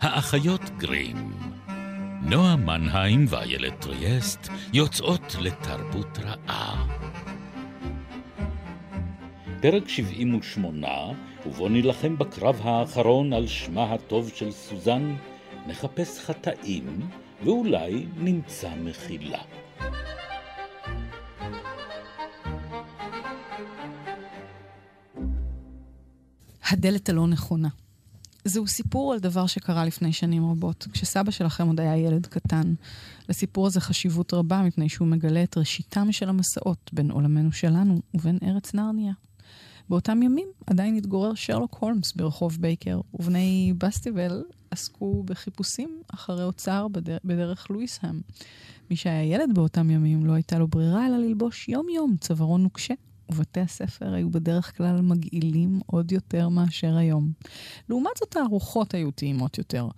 האחיות גרים. נועה מנהיים ואיילת טריאסט יוצאות לתרבות רעה. פרק 78, ובו נילחם בקרב האחרון על שמה הטוב של סוזן, נחפש חטאים, ואולי נמצא מחילה. הדלת הלא נכונה. זהו סיפור על דבר שקרה לפני שנים רבות, כשסבא שלכם עוד היה ילד קטן. לסיפור הזה חשיבות רבה, מפני שהוא מגלה את ראשיתם של המסעות בין עולמנו שלנו ובין ארץ נרניה. באותם ימים עדיין התגורר שרלוק הולמס ברחוב בייקר, ובני בסטיבל עסקו בחיפושים אחרי אוצר בדר... בדרך לואיסהם. מי שהיה ילד באותם ימים לא הייתה לו ברירה אלא ללבוש יום-יום צווארון נוקשה ובתי הספר היו בדרך כלל מגעילים עוד יותר מאשר היום. לעומת זאת, הארוחות היו טעימות יותר.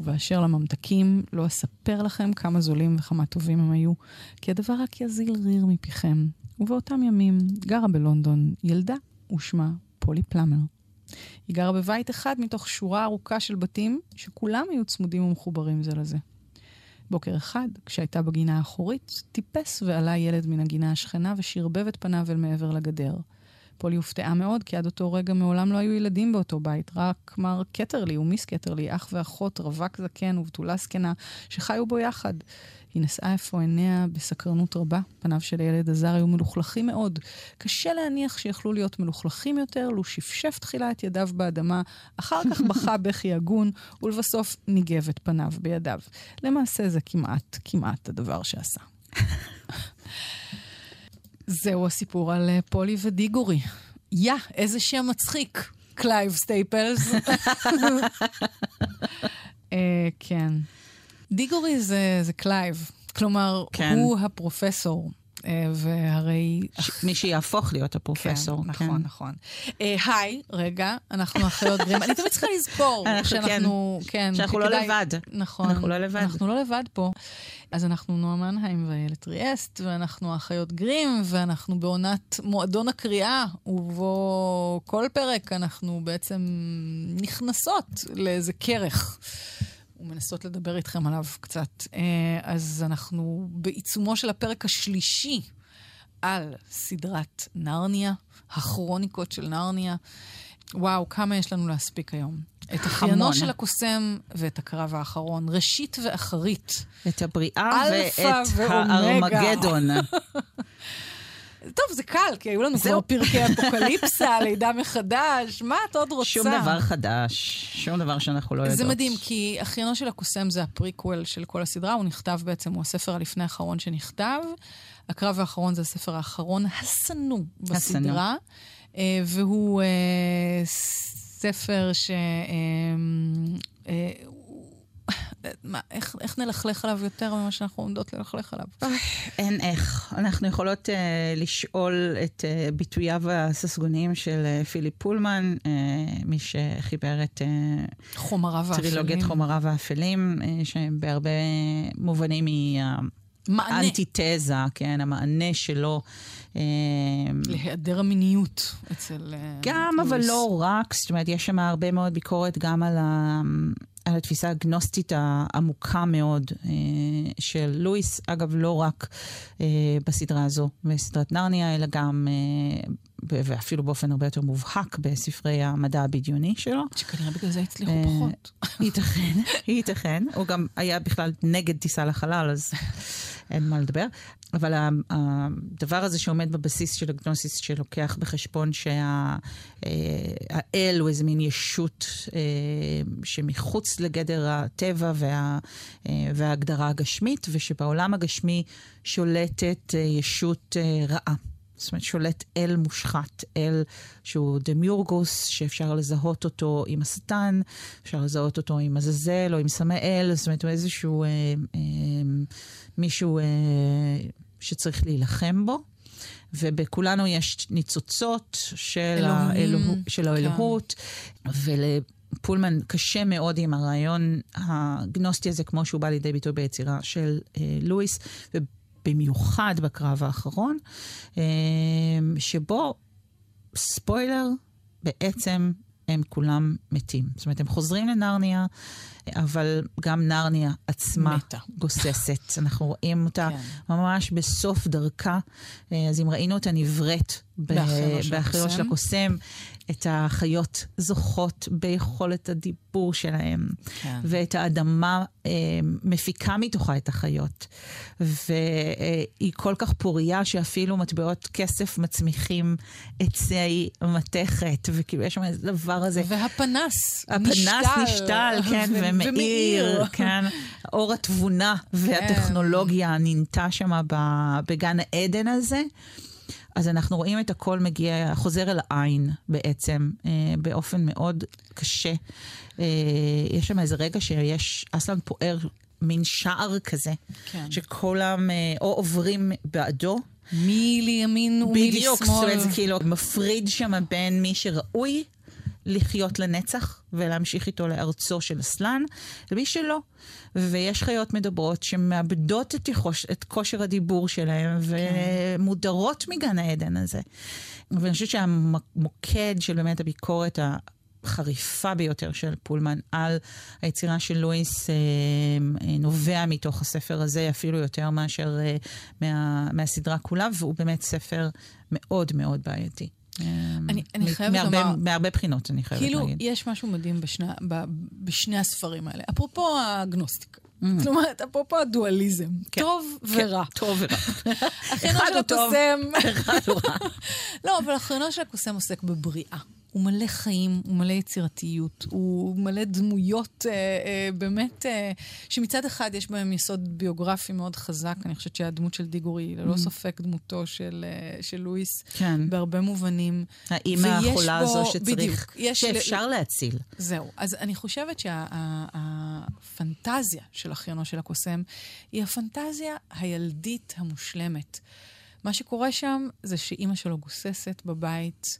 ובאשר לממתקים, לא אספר לכם כמה זולים וכמה טובים הם היו, כי הדבר רק יזיל ריר מפיכם. ובאותם ימים גרה בלונדון ילדה, ושמה פולי פלאמר. היא גרה בבית אחד מתוך שורה ארוכה של בתים, שכולם היו צמודים ומחוברים זה לזה. בוקר אחד, כשהייתה בגינה האחורית, טיפס ועלה ילד מן הגינה השכנה ושרבב את פניו אל מעבר לגדר. פולי הופתעה מאוד, כי עד אותו רגע מעולם לא היו ילדים באותו בית, רק מר קטרלי ומיס קטרלי, אח ואחות, רווק זקן ובתולה זקנה, שחיו בו יחד. היא נשאה אפוא עיניה בסקרנות רבה. פניו של הילד הזר היו מלוכלכים מאוד. קשה להניח שיכלו להיות מלוכלכים יותר, לו שפשף תחילה את ידיו באדמה, אחר כך בכה בכי הגון, ולבסוף ניגב את פניו בידיו. למעשה זה כמעט, כמעט הדבר שעשה. זהו הסיפור על אה, פולי ודיגורי. יא, איזה שם מצחיק. קלייב סטייפלס. אה, כן. דיגורי זה, זה קלייב. כלומר, כן. הוא הפרופסור. אה, והרי... מי שיהפוך להיות הפרופסור. כן, נכון, כן. נכון. אה, היי, רגע, אנחנו אחיות גרים. אני תמיד צריכה לזכור שאנחנו, כן, שאנחנו לא לבד. נכון. אנחנו לא לבד. אנחנו לא לבד פה. אז אנחנו נועה מנהיים ואיילת ריאסט, ואנחנו אחיות גרים, ואנחנו בעונת מועדון הקריאה, ובו כל פרק אנחנו בעצם נכנסות לאיזה כרך. ומנסות לדבר איתכם עליו קצת. אה, אז אנחנו בעיצומו של הפרק השלישי על סדרת נרניה, הכרוניקות של נרניה. וואו, כמה יש לנו להספיק היום. את אחיינו של הקוסם ואת הקרב האחרון, ראשית ואחרית. את הבריאה ואת הארמגדון. טוב, זה קל, כי היו לנו כבר פרקי אפוקליפסה, לידה מחדש, מה את עוד רוצה? שום דבר חדש, שום דבר שאנחנו לא יודעות. זה מדהים, כי אחיינו של הקוסם זה הפריקוול של כל הסדרה, הוא נכתב בעצם, הוא הספר הלפני האחרון שנכתב. הקרב האחרון זה הספר האחרון השנוא בסדרה, אה, והוא אה, ספר ש... אה, מה, איך, איך נלכלך עליו יותר ממה שאנחנו עומדות ללכלך עליו? אין איך. אנחנו יכולות uh, לשאול את uh, ביטוייו הססגוניים של uh, פיליפ פולמן, uh, מי שחיבר את uh, חומריו. טרילוגיית חומריו האפלים, uh, שבהרבה מובנים היא האנטיתזה, כן, המענה שלו. להיעדר המיניות אצל... גם, אבל לא רק. זאת אומרת, יש שם הרבה מאוד ביקורת גם על ה... על התפיסה הגנוסטית העמוקה מאוד אה, של לואיס, אגב, לא רק אה, בסדרה הזו, בסדרת נרניה, אלא גם, אה, ואפילו באופן הרבה יותר מובהק, בספרי המדע הבדיוני שלו. שכנראה בגלל זה הצליחו פחות. ייתכן, ייתכן. הוא גם היה בכלל נגד טיסה לחלל, אז אין מה לדבר. אבל הדבר הזה שעומד בבסיס של הגנוסיס, שלוקח בחשבון שהאל הוא איזה מין ישות אה, שמחוץ לגדר הטבע וה, אה, וההגדרה הגשמית, ושבעולם הגשמי שולטת אה, ישות רעה. זאת אומרת, שולט אל מושחת, אל שהוא דמיורגוס, שאפשר לזהות אותו עם השטן, אפשר לזהות אותו עם עזאזל או עם סמאל, זאת אומרת, הוא איזשהו אה, אה, מישהו אה, שצריך להילחם בו. ובכולנו יש ניצוצות של, האלוה, של כן. האלוהות, ולפולמן קשה מאוד עם הרעיון הגנוסטי הזה, כמו שהוא בא לידי ביטוי ביצירה של אה, לואיס, במיוחד בקרב האחרון, אה, שבו, ספוילר, בעצם הם כולם מתים. זאת אומרת, הם חוזרים לנרניה, אבל גם נרניה עצמה מתה. גוססת. אנחנו רואים אותה כן. ממש בסוף דרכה. אה, אז אם ראינו אותה נבראת ב- באחינו של הקוסם. את החיות זוכות ביכולת הדיבור שלהם, כן. ואת האדמה אה, מפיקה מתוכה את החיות. והיא כל כך פוריה שאפילו מטבעות כסף מצמיחים עצי מתכת, וכאילו יש שם איזה דבר הזה. והפנס הפנס נשתל, כן, ו- ומאיר, כן. אור התבונה כן. והטכנולוגיה נינתה שם בגן העדן הזה. אז אנחנו רואים את הכל מגיע, חוזר אל העין בעצם, אה, באופן מאוד קשה. אה, יש שם איזה רגע שיש, אסלן פוער מין שער כזה, כן. שכולם אה, או עוברים בעדו, מי לימין ומי לשמאל. בדיוק, זאת אומרת, זה כאילו מפריד שם בין מי שראוי לחיות לנצח ולהמשיך איתו לארצו של אסלן, למי שלא. ויש חיות מדברות שמאבדות את, יכוש, את כושר הדיבור שלהם ומודרות מגן העדן הזה. ואני חושבת שהמוקד של באמת הביקורת החריפה ביותר של פולמן על היצירה של לואיס אה, אה, נובע מתוך הספר הזה אפילו יותר מאשר אה, מה, מהסדרה כולה, והוא באמת ספר מאוד מאוד בעייתי. אני- אני מ- חייבת מהרבה, לומר- מהרבה בחינות, אני חייבת כאילו, להגיד. יש משהו מדהים בשני, ב, בשני הספרים האלה. אפרופו הגנוסטיקה. Mm. זאת אומרת, אפרופו הדואליזם. כן, טוב כן, ורע. טוב ורע. אחד הוא טוב. אחד הוא רע. לא, אבל אחינו של הקוסם עוסק בבריאה. הוא מלא חיים, הוא מלא יצירתיות, הוא מלא דמויות אה, אה, באמת, אה, שמצד אחד יש בהם יסוד ביוגרפי מאוד חזק. אני חושבת שהדמות של דיגורי היא ללא ספק דמותו של, אה, של לואיס, כן. בהרבה מובנים. האימא החולה בו- הזו שצריך, בדיוק, יש- שאפשר להציל. זהו. אז אני חושבת שהפנטזיה של אחיינו של הקוסם היא הפנטזיה הילדית המושלמת. מה שקורה שם זה שאימא שלו גוססת בבית,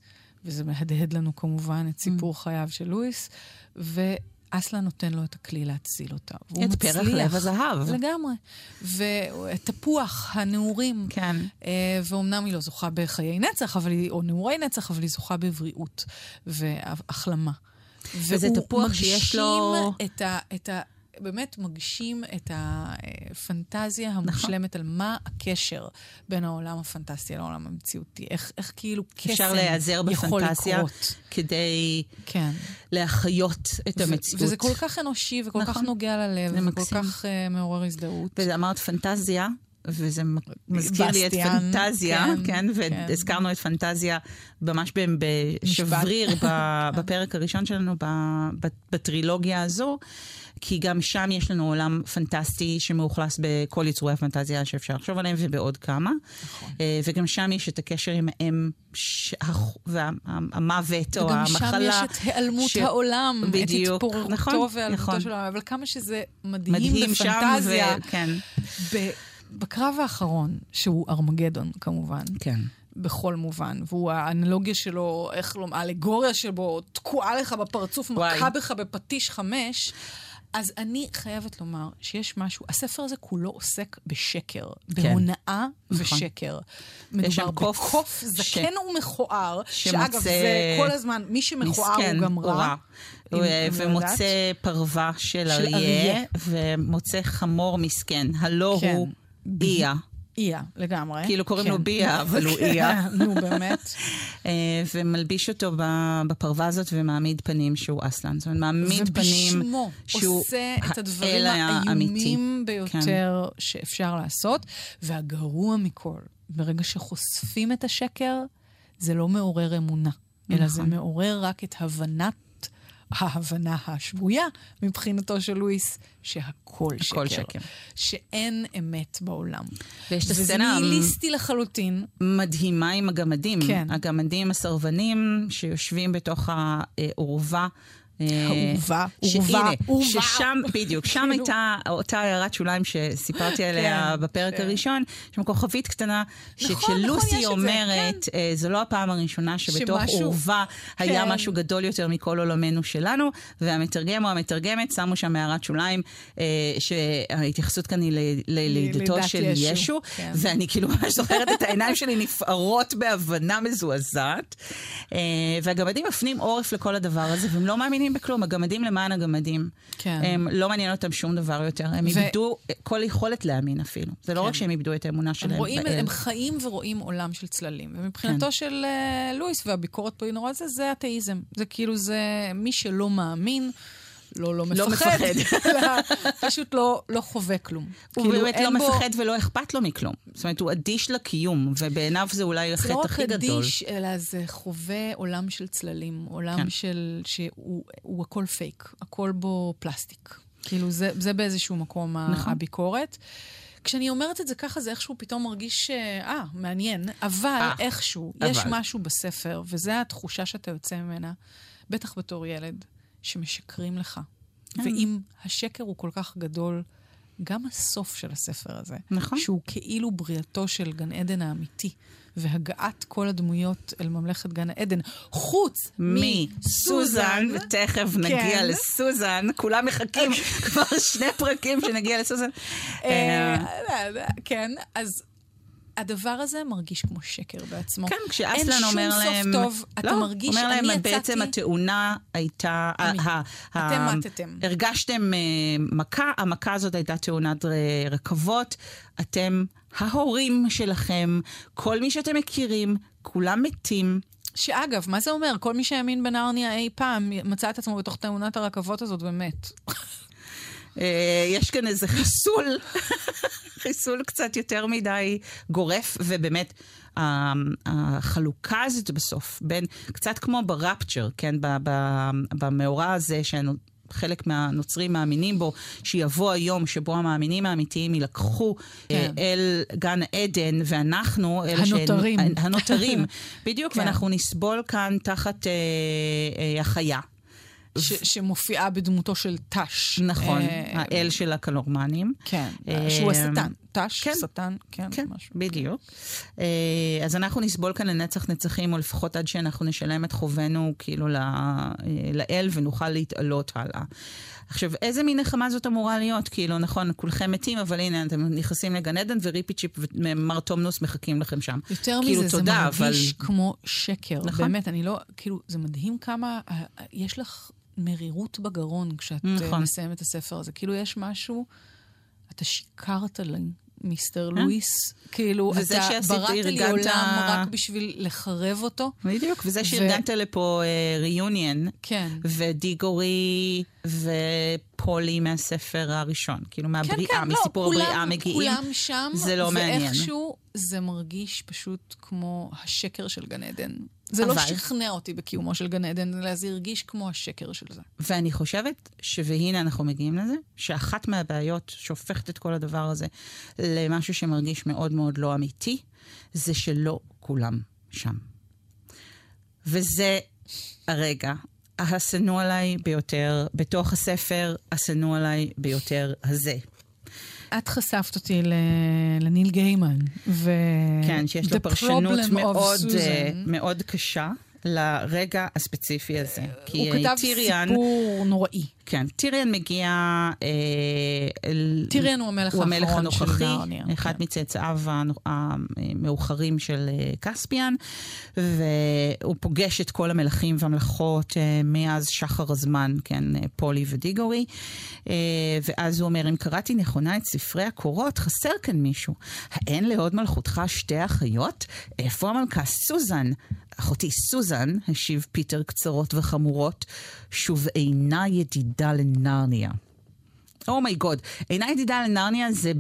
וזה מהדהד לנו כמובן את סיפור Mm. חייו של לואיס, ואסלה נותן לו את הכלי להציל אותה. והוא את פרח מצליח. לב הזהב. לגמרי. ותפוח הנעורים. כן. אה, ואומנם היא לא זוכה בחיי נצח, אבל היא, או נעורי נצח, אבל היא זוכה בבריאות והחלמה. וזה והוא תפוח שיש לו- מגשים את ה... את ה באמת מגשים את הפנטזיה המושלמת על מה הקשר בין העולם הפנטסטי לעולם המציאותי. איך, איך כאילו קסם אפשר להיעזר יכול בפנטזיה לקרות. כדי כן. להחיות את המציאות. וזה כל כך אנושי וכל כך נכון. נוגע ללב, וכל. כך uh, מעורר הזדהות. ואמרת פנטזיה, וזה מזכיר לי את פנטזיה, כן, כן, כן. והזכרנו את פנטזיה ממש בשבריר בפרק הראשון שלנו בטרילוגיה הזו. כי גם שם יש לנו עולם פנטסטי שמאוכלס בכל יצורי הפנטזיה שאפשר לחשוב עליהם ובעוד כמה. נכון. אה, וגם שם יש את הקשר עם האם והמוות או וגם המחלה. שם יש את היעלמות ש- העולם, בדיוק, את התפוררותו נכון, והיעלמותו נכון. של העולם, אבל כמה שזה מדהים, מדהים שם, בפנטזיה. וכן, ב- בקרב האחרון, שהוא ארמגדון כמובן, כן. בכל מובן, והוא האנלוגיה שלו, איך לומר, האלגוריה שבו תקועה לך בפרצוף, וואי. מכה בך בפטיש חמש. אז אני חייבת לומר שיש משהו, הספר הזה כולו עוסק בשקר, בהונאה נכון. ושקר. מדובר קוף בקוף ש- זקן ומכוער, שמוצא- שאגב, זה כל הזמן, מי שמכוער מסכן, הוא גם רע. הוא, אם- אה, לא ומוצא. פרווה של של אריה, אריה. ומוצא חמור מסכן. הלא כן. הוא ביה. איה, לגמרי. כאילו קוראים כן. לו ביה, אבל הוא איה. נו, באמת. אה, ומלביש אותו בפרווה הזאת ומעמיד פנים שהוא אסלן. זאת אומרת, מעמיד פנים ובשמו שהוא עושה את הדברים האל האמיתי. האיומים ביותר שאפשר לעשות. והגרוע מכל, ברגע שחושפים את השקר, זה לא מעורר אמונה, אלא זה נכון. מעורר רק את הבנת... ההבנה השבויה מבחינתו של לואיס, שהכל שקר. שקר. שאין אמת בעולם. ויש את וזה הסצנה המ- ניהיליסטי לחלוטין. מדהימה עם הגמדים. כן. הגמדים הסרבנים שיושבים בתוך העורווה אהובה, אהובה, אהובה. ששם, בדיוק, שם כאילו. הייתה אותה הערת שוליים שסיפרתי עליה כן, בפרק כן. הראשון, שם כוכבית קטנה, נכון, שכשלוסי את זה, אומרת, אה, זו לא הפעם הראשונה שבתוך אהובה היה כן. משהו גדול יותר מכל עולמנו שלנו, והמתרגם או המתרגמת שמו שם הערת שוליים, אה, שההתייחסות כאן היא ללידתו לידת של ישו, כן. ואני כאילו ממש זוכרת את העיניים שלי נפערות בהבנה מזועזעת. אה, והגמדים מפנים עורף לכל הדבר הזה, והם לא מאמינים בכלום. הגמדים למען הגמדים. כן. הם לא מעניין אותם שום דבר יותר. הם ו- איבדו כל יכולת להאמין אפילו. זה לא כן. רק שהם איבדו את האמונה הם שלהם רואים, באל. הם חיים ורואים עולם של צללים. ומבחינתו כן. של אה, לואיס והביקורת פה היא נורא זה, זה אתאיזם. זה כאילו, זה מי שלא מאמין, לא, לא מפחד. לא מפחד. אלא פשוט לא, לא חווה כלום. הוא כאילו, באמת לא בו- מפחד ולא אכפת לו מכלום. זאת אומרת, הוא אדיש לקיום, ובעיניו זה אולי זה החטא לא רק הכי גדול. אדיש, אלא זה חווה עולם של צללים, עולם כן. של... שהוא הוא הכל פייק, הכל בו פלסטיק. כאילו, זה, זה באיזשהו מקום נכון. הביקורת. כשאני אומרת את זה ככה, זה איכשהו פתאום מרגיש, אה, אה, מעניין, אבל אה, איכשהו, אבל. יש משהו בספר, וזו התחושה שאתה יוצא ממנה, בטח בתור ילד, שמשקרים לך. כן. ואם השקר הוא כל כך גדול, גם הסוף של הספר הזה, נכון. שהוא כאילו בריאתו של גן עדן האמיתי, והגעת כל הדמויות אל ממלכת גן העדן, חוץ מסוזן, ותכף נגיע כן. לסוזן, כולם מחכים כבר שני פרקים שנגיע לסוזן. אה, אה, כן, אז הדבר הזה מרגיש כמו שקר בעצמו. כן, כשאסלן אומר אין להם... שום סוף טוב, אתה לא, מרגיש, אומר להם, אני יצאתי... בעצם התאונה הייתה... אתם מתתם. הרגשתם אה, מכה, המכה הזאת הייתה תאונת אה, רכבות. אתם ההורים שלכם, כל מי שאתם מכירים, כולם מתים. שאגב, מה זה אומר? כל מי שהאמין בנרניה אי פעם מצא את עצמו בתוך תאונת הרכבות הזאת ומת. אה, יש כאן איזה חיסול, חיסול קצת יותר מדי גורף, ובאמת, החלוקה הזאת בסוף, בין, קצת כמו ברפצ'ר, כן, במאורע הזה, שאנו... חלק מהנוצרים מאמינים בו, שיבוא היום שבו המאמינים האמיתיים יילקחו כן. אה, אל גן עדן, ואנחנו, אלה שהן- הנותרים. הנותרים, בדיוק, כן. ואנחנו נסבול כאן תחת אה, אה, החיה. ש- שמופיעה בדמותו של תש. נכון, אה, האל של הקלורמנים. כן, אה, שהוא השטן. תש, כן. שטן, כן, כן, משהו. בדיוק. אה, אז אנחנו נסבול כאן לנצח נצחים, או לפחות עד שאנחנו נשלם את חובנו כאילו ל- אה, לאל ונוכל להתעלות הלאה. עכשיו, איזה מין נחמה זאת אמורה להיות? כאילו, נכון, כולכם מתים, אבל הנה, אתם נכנסים לגן עדן וריפי צ'יפ ומר תומנוס מחכים לכם שם. יותר כאילו, מזה, תודה, זה מרגיש אבל- כמו שקר. נכון. באמת, אני לא, כאילו, זה מדהים כמה, אה, אה, יש לך מרירות בגרון כשאת אה, נכון. מסיימת את הספר הזה. כאילו, יש משהו, אתה שיקרת לי. מיסטר אה? לואיס, כאילו, אתה בראת לי עולם רק בשביל לחרב אותו. בדיוק, וזה שארגנת לפה ריוניון, כן. ודיגורי ופולי מהספר הראשון, כאילו מהבריאה, לא, מסיפור כולם- הבריאה מגיעים. כולם שם, זה לא מעניין. ואיכשהו זה מרגיש פשוט כמו השקר של גן עדן. זה לא אבל- שכנע אותי בקיומו של גן עדן, אלא זה הרגיש כמו השקר של זה. ואני חושבת ש... והנה אנחנו מגיעים לזה, שאחת מהבעיות שהופכת את כל הדבר הזה למשהו שמרגיש מאוד מאוד לא אמיתי, זה שלא כולם שם. וזה הרגע השנוא עליי ביותר, בתוך הספר, השנוא עליי ביותר הזה. את חשפת אותי לניל גיימן, ו... כן, שיש לו פרשנות מאוד. אה, מאוד קשה לרגע הספציפי הזה. כי הוא כתב טיריאן, סיפור נוראי. כן, טיריאן מגיע... אה, טיריאן הוא המלך הוא המלך האחרון של הנוכחי, נרניה. אחד כן. מצאצאיו המאוחרים של אה, כספיאן, והוא פוגש את כל המלכים והמלכות אה, מאז שחר הזמן, כן, אה, פולי ודיגורי, אה, ואז הוא אומר, אם קראתי נכונה את ספרי הקורות, חסר כאן מישהו. האין להוד מלכותך שתי אחיות? איפה המלכה סוזן? אחותי סוזן, השיב פיטר קצרות וחמורות, שוב אינה ידידה לנרניה. Oh my God, oh אינה ידידה לנרניה זה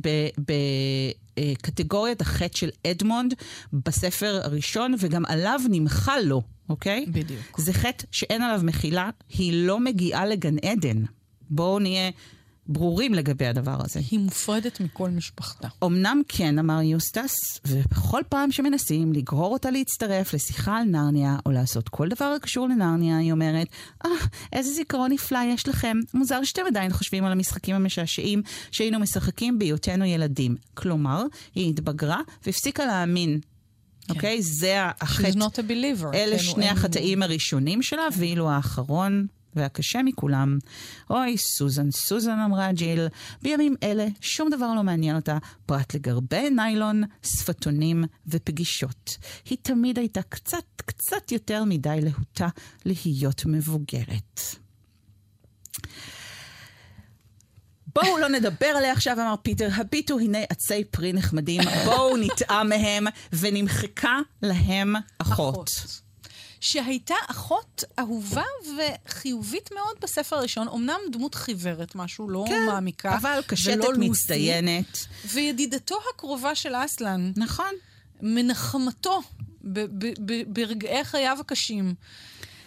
בקטגוריית החטא של אדמונד בספר הראשון, וגם עליו נמחל לו, אוקיי? בדיוק. זה חטא שאין עליו מחילה, היא לא מגיעה לגן עדן. בואו נהיה ברורים לגבי הדבר הזה. היא מופרדת מכל משפחתה. אמנם כן, אמר יוסטס, ובכל פעם שמנסים לגרור אותה להצטרף לשיחה על נרניה, או לעשות כל דבר הקשור לנרניה, היא אומרת, אה, ah, איזה זיכרון נפלא יש לכם. מוזר שאתם עדיין חושבים על המשחקים המשעשעים שהיינו משחקים בהיותנו ילדים. כלומר, היא התבגרה והפסיקה להאמין כן. אוקיי? זה החטא. She's not a believer. אלה שני החטאים הראשונים שלה, ואילו האחרון והקשה מכולם, אוי, סוזן, סוזן אמרה ג'יל, בימים אלה שום דבר לא מעניין אותה, פרט לגרבי ניילון, שפתונים ופגישות. היא תמיד הייתה קצת, קצת יותר מדי להוטה להיות מבוגרת. בואו לא נדבר עליה עכשיו, אמר פיטר, הביטו הנה עצי פרי נחמדים, בואו נטעם מהם, ונמחקה להם אחות. אחות. שהייתה אחות אהובה וחיובית מאוד בספר הראשון. אמנם דמות חיוורת, משהו לא כן, מעמיקה. אבל קשתת מצטיינת. וידידתו הקרובה של אסלן. נכון. מנחמתו ברגעי חייו הקשים.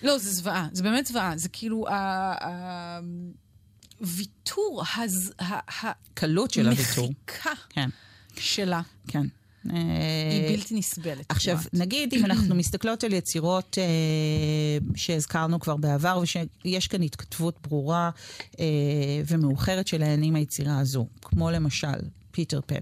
לא, זה זוועה, זה באמת זוועה. זה כאילו הוויתור, הקלות של הוויתור. המחיקה כן. שלה. כן. היא אה, בלתי נסבלת. עכשיו, כמעט. נגיד אם אנחנו מסתכלות על יצירות אה, שהזכרנו כבר בעבר, ושיש כאן התכתבות ברורה אה, ומאוחרת שלהן עם היצירה הזו, כמו למשל פיטר פן.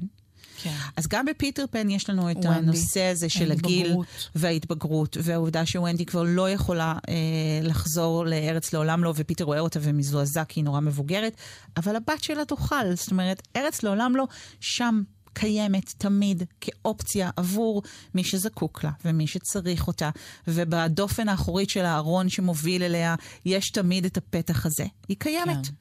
כן. אז גם בפיטר פן יש לנו את ונדי, הנושא הזה של הגיל וההתבגרות, והעובדה שוונדי כבר לא יכולה אה, לחזור לארץ לעולם לא, ופיטר רואה אותה ומזועזע כי היא נורא מבוגרת, אבל הבת שלה תוכל. זאת אומרת, ארץ לעולם לא, שם קיימת תמיד כאופציה עבור מי שזקוק לה ומי שצריך אותה, ובדופן האחורית של הארון שמוביל אליה יש תמיד את הפתח הזה. היא קיימת. כן.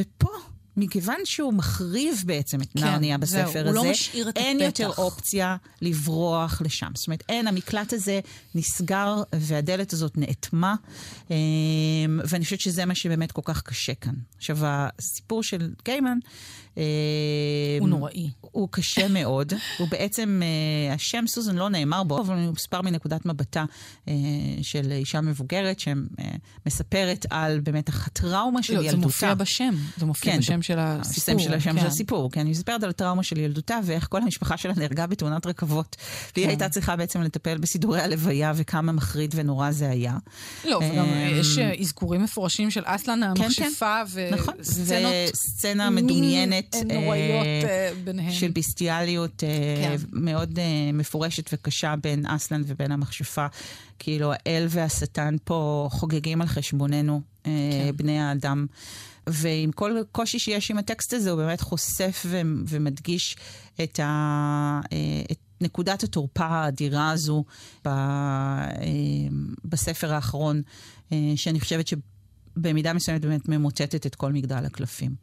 ופה... מכיוון שהוא מחריב בעצם את כן, נרניה בספר זהו, הזה, הוא לא משאיר את אין הפתח. יותר אופציה לברוח לשם. זאת אומרת, אין, המקלט הזה נסגר והדלת הזאת נאטמה, אמ, ואני חושבת שזה מה שבאמת כל כך קשה כאן. עכשיו, הסיפור של גיימן... הוא אמ, נוראי. הוא קשה מאוד. הוא בעצם, אה, השם סוזן לא נאמר בו, אבל הוא מוסבר מנקודת מבטה אה, של אישה מבוגרת שמספרת על באמת הטראומה של לא, ילדותה. זה מופיע בשם, זה מופיע כן, בשם של הסיפור. השם של השם כן. של הסיפור, כן. היא מספרת על הטראומה של ילדותה ואיך כל המשפחה שלה נהרגה בתאונת רכבות. והיא כן. הייתה צריכה בעצם לטפל בסידורי הלוויה וכמה מחריד ונורא זה היה. לא, וגם אמ, יש אה, אזכורים מפורשים של אסלן המכשפה, כן, כן. נכון, וסצנה מדומיינת. נוראיות ביניהם. של ביסטיאליות כן. מאוד מפורשת וקשה בין אסלן ובין המכשפה. כאילו, האל והשטן פה חוגגים על חשבוננו, כן. בני האדם. ועם כל קושי שיש עם הטקסט הזה, הוא באמת חושף ו- ומדגיש את, ה- את נקודת התורפה האדירה הזו ב- בספר האחרון, שאני חושבת ש... במידה מסוימת באמת ממוטטת את כל מגדל הקלפים.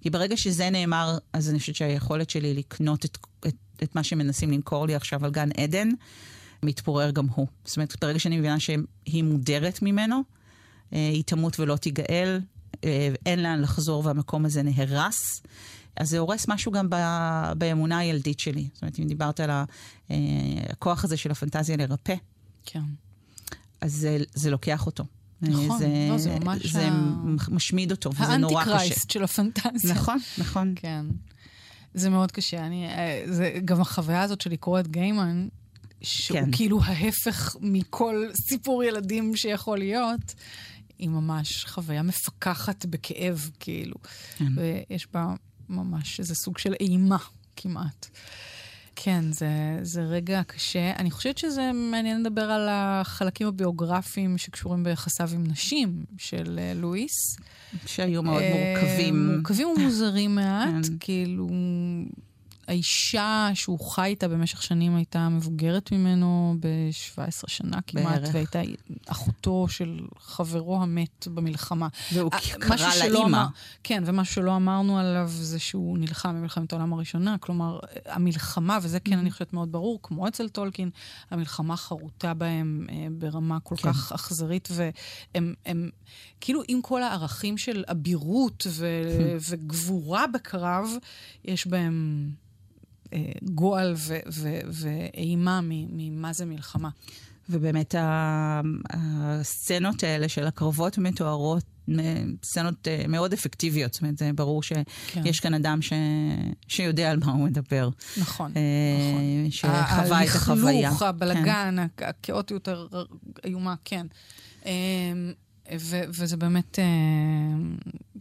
כי ברגע שזה נאמר, אז אני חושבת שהיכולת שלי לקנות את, את, את מה שמנסים למכור לי עכשיו על גן עדן, מתפורר גם הוא. זאת אומרת, ברגע שאני מבינה שהיא מודרת ממנו, אה, היא תמות ולא תיגאל, אה, אין לאן לחזור והמקום הזה נהרס. אז זה הורס משהו גם ב, באמונה הילדית שלי. זאת אומרת, אם דיברת על אה, הכוח הזה של הפנטזיה לרפא, כן. אז זה, זה לוקח אותו. נכון, זה, לא, זה ממש... זה ה... משמיד אותו, וזה נורא קשה. האנטי-קרייסט של הפנטזיה. נכון, נכון. כן. זה מאוד קשה. אני, אה, זה, גם החוויה הזאת של לקרוא את גיימן, שהוא כן. כאילו ההפך מכל סיפור ילדים שיכול להיות, היא ממש חוויה מפקחת בכאב, כאילו. כן. ויש בה ממש איזה סוג של אימה כמעט. כן, זה, זה רגע קשה. אני חושבת שזה מעניין לדבר על החלקים הביוגרפיים שקשורים ביחסיו עם נשים של uh, לואיס. שהיו מאוד מורכבים. מורכבים ומוזרים מעט, כן. כאילו... האישה שהוא חי איתה במשך שנים הייתה מבוגרת ממנו ב-17 שנה כמעט, בערך. והייתה אחותו של חברו המת במלחמה. והוא קרא לאימא. כן, ומה שלא אמרנו עליו זה שהוא נלחם במלחמת העולם הראשונה. כלומר, המלחמה, וזה כן, אני חושבת מאוד ברור, כמו אצל טולקין, המלחמה חרוטה בהם אה, ברמה כל כן. כך אכזרית, והם, הם, כאילו עם כל הערכים של אבירות ו, וגבורה בקרב, יש בהם... גועל ואימה ממה זה מלחמה. ובאמת הסצנות האלה של הקרבות מתוארות, סצנות אה, מאוד אפקטיביות. זאת אומרת, זה ברור שיש כן. כאן אדם ש... שיודע על מה הוא מדבר. נכון, אה, נכון. שחווה את החוויה. הלכלוך, הבלגן, כן. הכאוטיות האיומה, כן. אה, ו- וזה באמת אה,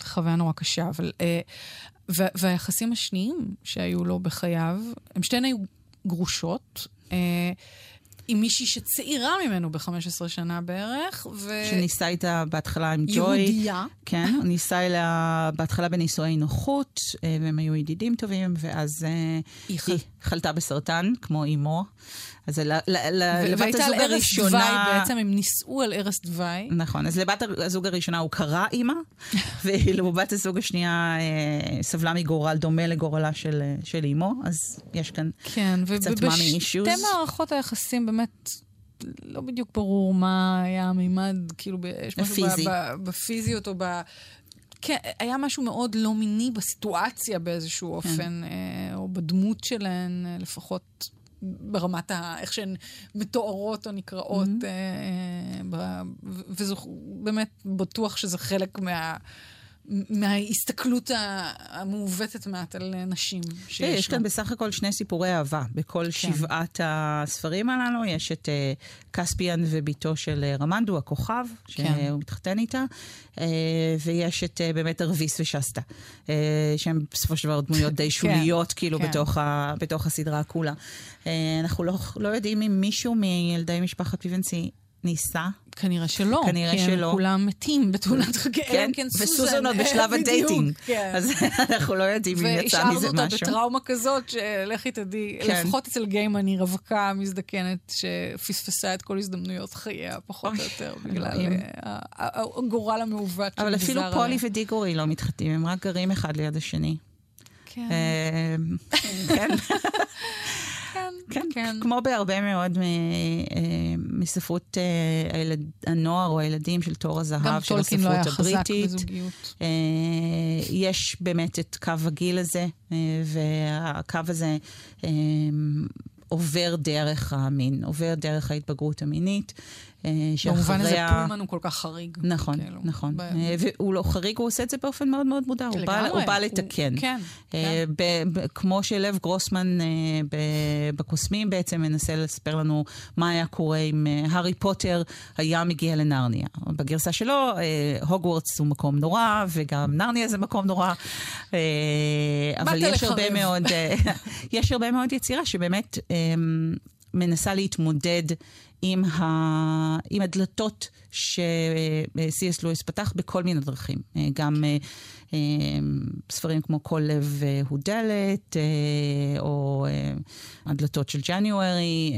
חוויה נורא קשה, אבל... אה, והיחסים השניים שהיו לו בחייו, הם שתיהן היו גרושות. עם מישהי שצעירה ממנו ב-15 שנה בערך. ו... שניסה איתה בהתחלה עם ג'וי. יהודייה. כן, הוא ניסה אליה בהתחלה בנישואי נוחות, אה, והם היו ידידים טובים, ואז אה, היא, היא חלתה בסרטן, כמו אימו. אז לבת הזוג הראשונה... והייתה על ערש דווי בעצם, הם נישאו על ערש דווי. נכון, אז לבת הזוג הראשונה הוא קרא אימא, ולבת הזוג השנייה אה, סבלה מגורל דומה לגורלה של, של אימו, אז יש כאן כן, קצת מאמי אישיוז. כן, ובשתי מערכות היחסים באמת... לא בדיוק ברור מה היה המימד, כאילו, יש משהו בפיזיות או ב... כן, היה משהו מאוד לא מיני בסיטואציה באיזשהו כן. אופן, אה, או בדמות שלהן, לפחות ברמת ה... איך שהן מתוארות או נקראות, mm-hmm. אה, אה, וזה באמת בטוח שזה חלק מה... מההסתכלות המעוותת מעט על נשים שיש לה. יש כאן בסך הכל שני סיפורי אהבה. בכל כן. שבעת הספרים הללו יש את uh, כספיאן וביתו של uh, רמנדו, הכוכב, כן. שהוא מתחתן איתה, uh, ויש את uh, באמת ארוויס ושסטה, uh, שהם בסופו של דבר דמויות די כן, שוליות, כן, כאילו, כן. בתוך, ה, בתוך הסדרה כולה. אה, אנחנו לא, לא יודעים אם מישהו מילדי משפחת פבנסי ניסה כנראה שלא. כנראה כי שלא. כולם מתים בתאונת חגי, כן, כן וסוזן עוד בשלב ה dating. כן. אז אנחנו לא יודעים אם יצא מזה משהו. והשארנו אותה בטראומה כזאת, שלכי תדעי, כן. לפחות אצל גיימן היא רווקה מזדקנת, שפספסה את כל הזדמנויות חייה, פחות או יותר, בגלל אה, הגורל המעוות אבל אפילו פולי ודיגורי לא מתחתנים, הם רק גרים אחד ליד השני. כן. אה, כן. כן, כן, כן. כמו בהרבה מאוד אה, מספרות אה, הילד, הנוער או הילדים של תור הזהב של הספרות לא הבריטית. אה, יש באמת את קו הגיל הזה, והקו הזה עובר דרך המין, עובר דרך ההתבגרות המינית. שאחריה... במובן הזה פולמן הוא כל כך חריג. נכון, כאילו, נכון. ב... והוא לא חריג, הוא עושה את זה באופן מאוד מאוד מודע. הוא בא, הוא בא לתקן. הוא... כן. כן. ב- ב- כמו שלב גרוסמן ב- בקוסמים בעצם מנסה לספר לנו מה היה קורה אם הארי פוטר היה מגיע לנרניה. בגרסה שלו, הוגוורטס הוא מקום נורא, וגם נרניה זה מקום נורא. אבל יש הרבה מאוד, יש הרבה מאוד יצירה שבאמת מנסה להתמודד עם, ה... עם הדלתות ש-C.S. לואיס פתח בכל מיני דרכים. אה, גם אה, אה, ספרים כמו כל לב הוא דלת, או הדלתות של ג'אניוארי,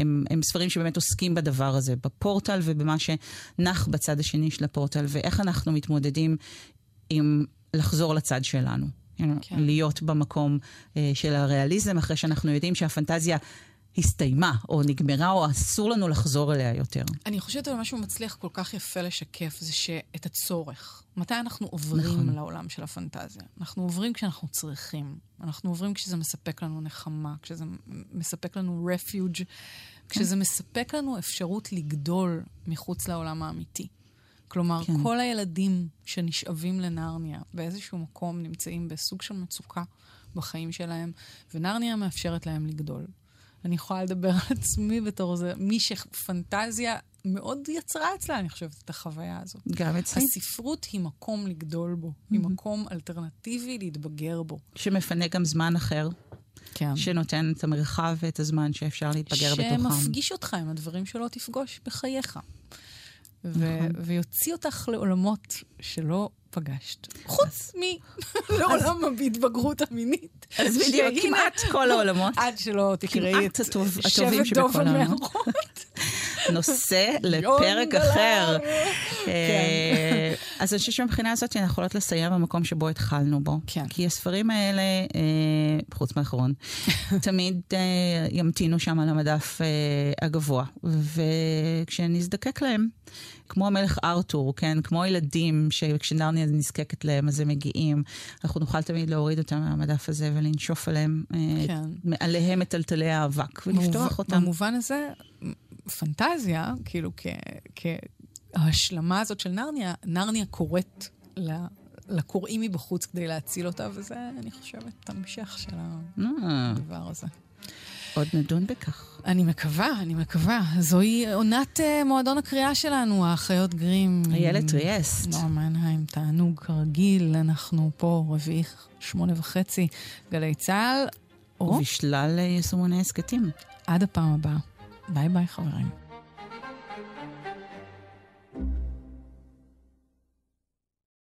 הם, הם ספרים שבאמת עוסקים בדבר הזה, בפורטל ובמה שנח בצד השני של הפורטל, ואיך אנחנו מתמודדים עם לחזור לצד שלנו. כן. להיות במקום של הריאליזם, אחרי שאנחנו יודעים שהפנטזיה הסתיימה, או נגמרה, או אסור לנו לחזור אליה יותר. אני חושבת על משהו מצליח כל כך יפה לשקף, זה שאת הצורך. מתי אנחנו עוברים נכון. לעולם של הפנטזיה? אנחנו עוברים כשאנחנו צריכים. אנחנו עוברים כשזה מספק לנו נחמה, כשזה מספק לנו רפיוג', כשזה מספק לנו אפשרות לגדול מחוץ לעולם האמיתי. כלומר, כן. כל הילדים שנשאבים לנרניה באיזשהו מקום נמצאים בסוג של מצוקה בחיים שלהם, ונרניה מאפשרת להם לגדול. אני יכולה לדבר על עצמי בתור זה, מי שפנטזיה מאוד יצרה אצלה, אני חושבת, את החוויה הזאת. גם אצלי. הספרות היא מקום לגדול בו, mm-hmm. היא מקום אלטרנטיבי להתבגר בו. שמפנה גם זמן אחר. כן. שנותן את המרחב ואת הזמן שאפשר להתבגר בתוכם. שמפגיש אותך עם הדברים שלא תפגוש בחייך. ו- נכון. ויוציא אותך לעולמות שלא פגשת. חוץ מלעולם ההתבגרות המינית. אז בדיוק, כמעט כל העולמות. עד שלא תקראי את שבט דוב המערות. נושא לפרק אחר. כן. אה, אז אני חושבת שמבחינה הזאת אנחנו יכולות לסיים במקום שבו התחלנו בו. כן. כי הספרים האלה, אה, חוץ מהאחרון, תמיד אה, ימתינו שם על המדף הגבוה. וכשנזדקק להם, כמו המלך ארתור, כן? כמו ילדים שכשנרניה נזקקת להם אז הם מגיעים. אנחנו נוכל תמיד להוריד אותם מהמדף הזה ולנשוף עליהם, כן. מעליהם את טלטלי האבק ולפתוח אותם. במובן הזה, כפנטזיה, כאילו כהשלמה הזאת של נרניה, נרניה קוראת לקוראים מבחוץ כדי להציל אותה, וזה, אני חושבת, המשך של אה. הדבר הזה. עוד נדון בכך. אני מקווה, אני מקווה. זוהי עונת uh, מועדון הקריאה שלנו, האחיות גרים. איילת ריאסט. נועה מנהיים, תענוג כרגיל, אנחנו פה רביעי, שמונה וחצי, גלי צה"ל. ובשלל יישומוני הסכתים. עד הפעם הבאה. ביי ביי, חברים.